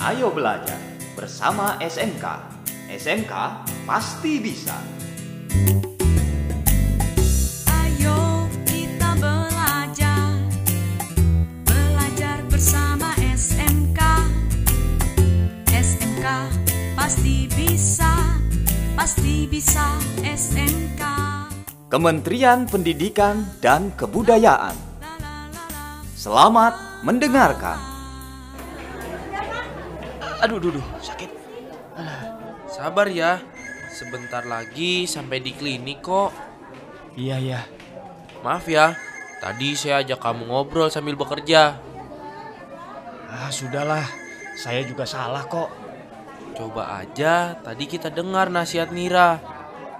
Ayo belajar bersama SMK. SMK pasti bisa. Ayo kita belajar Belajar bersama SMK SMK pasti bisa Pasti bisa SMK Kementerian Pendidikan dan Kebudayaan. Selamat mendengarkan. Aduh, aduh, aduh, sakit. Sabar ya, sebentar lagi sampai di klinik kok. Iya, iya. Maaf ya, tadi saya ajak kamu ngobrol sambil bekerja. Ah, sudahlah. Saya juga salah kok. Coba aja tadi kita dengar nasihat Nira.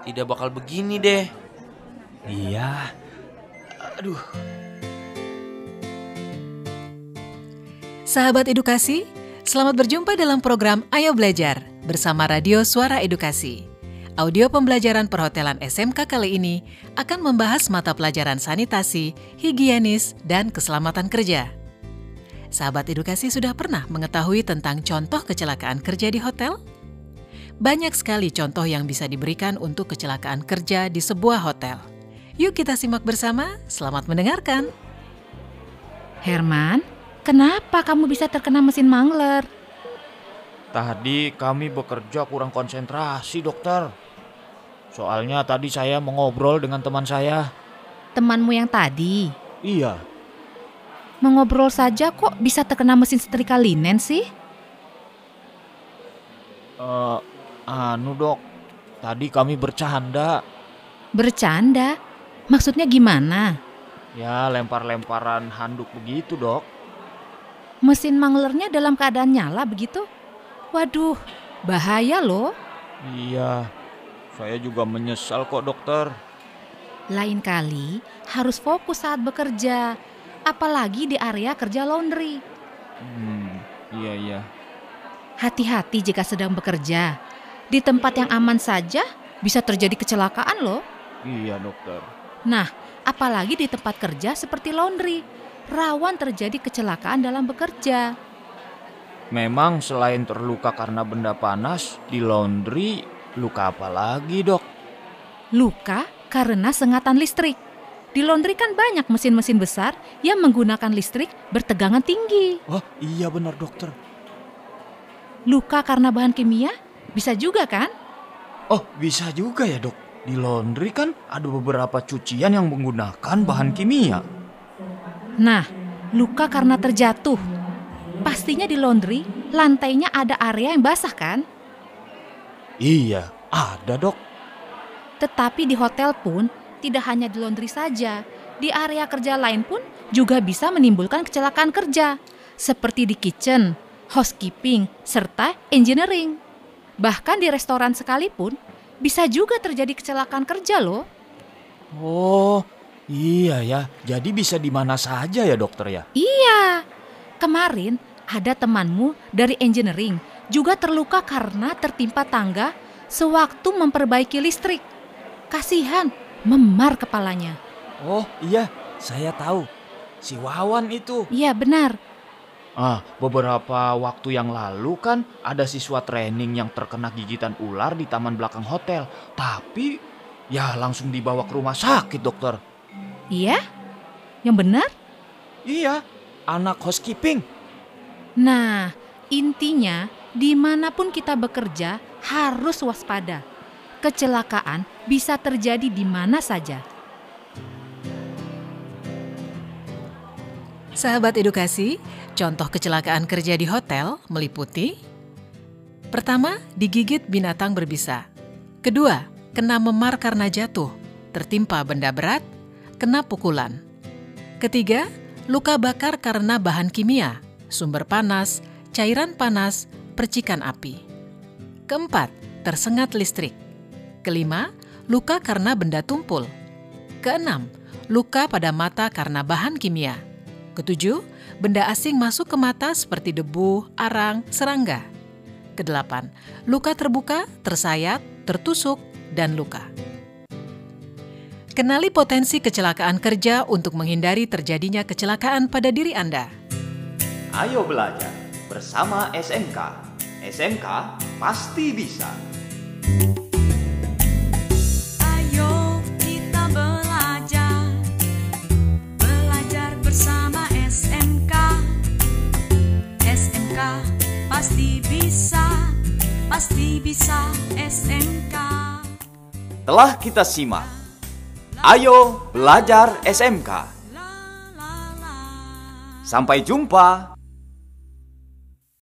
Tidak bakal begini deh. Iya. Aduh. Sahabat edukasi, selamat berjumpa dalam program Ayo Belajar bersama Radio Suara Edukasi. Audio pembelajaran perhotelan SMK kali ini akan membahas mata pelajaran sanitasi, higienis, dan keselamatan kerja. Sahabat edukasi sudah pernah mengetahui tentang contoh kecelakaan kerja di hotel? Banyak sekali contoh yang bisa diberikan untuk kecelakaan kerja di sebuah hotel. Yuk kita simak bersama, selamat mendengarkan. Herman, kenapa kamu bisa terkena mesin mangler? Tadi kami bekerja kurang konsentrasi, dokter. Soalnya tadi saya mengobrol dengan teman saya. Temanmu yang tadi, Iya. mengobrol saja kok bisa terkena mesin setrika linen sih? Eh, anu, Dok. Tadi kami bercanda. Bercanda? Maksudnya gimana? Ya, lempar-lemparan handuk begitu, Dok. Mesin manglernya dalam keadaan nyala begitu? Waduh, bahaya loh. Iya. Saya juga menyesal kok, dokter. Lain kali harus fokus saat bekerja, apalagi di area kerja laundry. Hmm, iya iya. Hati-hati jika sedang bekerja. Di tempat yang aman saja bisa terjadi kecelakaan loh. Iya, dokter. Nah, apalagi di tempat kerja seperti laundry, rawan terjadi kecelakaan dalam bekerja. Memang selain terluka karena benda panas, di laundry luka apa lagi, Dok? Luka karena sengatan listrik. Di laundry kan banyak mesin-mesin besar yang menggunakan listrik bertegangan tinggi. Wah, iya benar, dokter. Luka karena bahan kimia bisa juga kan? Oh, bisa juga ya, Dok. Di laundry kan ada beberapa cucian yang menggunakan bahan kimia. Nah, luka karena terjatuh. Pastinya di laundry lantainya ada area yang basah kan? Iya, ada, Dok. Tetapi di hotel pun tidak hanya di laundry saja. Di area kerja lain pun juga bisa menimbulkan kecelakaan kerja. Seperti di kitchen, housekeeping, serta engineering. Bahkan di restoran sekalipun bisa juga terjadi kecelakaan kerja loh. Oh, iya ya. Jadi bisa di mana saja ya, dokter ya? Iya, kemarin ada temanmu dari engineering juga terluka karena tertimpa tangga sewaktu memperbaiki listrik. Kasihan, memar kepalanya. Oh, iya. Saya tahu. Si Wawan itu. Iya benar, Ah, beberapa waktu yang lalu kan ada siswa training yang terkena gigitan ular di taman belakang hotel. Tapi ya langsung dibawa ke rumah sakit, dokter. Iya? Yang benar? Iya, anak housekeeping. Nah, intinya di mana pun kita bekerja harus waspada. Kecelakaan bisa terjadi di mana saja. Sahabat edukasi, contoh kecelakaan kerja di hotel meliputi Pertama, digigit binatang berbisa. Kedua, kena memar karena jatuh, tertimpa benda berat, kena pukulan. Ketiga, luka bakar karena bahan kimia, sumber panas, cairan panas, percikan api. Keempat, tersengat listrik. Kelima, luka karena benda tumpul. Keenam, luka pada mata karena bahan kimia. Ketujuh, benda asing masuk ke mata seperti debu, arang, serangga. Kedelapan, luka terbuka, tersayat, tertusuk, dan luka. Kenali potensi kecelakaan kerja untuk menghindari terjadinya kecelakaan pada diri Anda. Ayo belajar bersama SMK. SMK pasti bisa. Ayo kita belajar Belajar bersama SMK SMK pasti bisa Pasti bisa SMK Telah kita simak. Ayo belajar SMK. Sampai jumpa.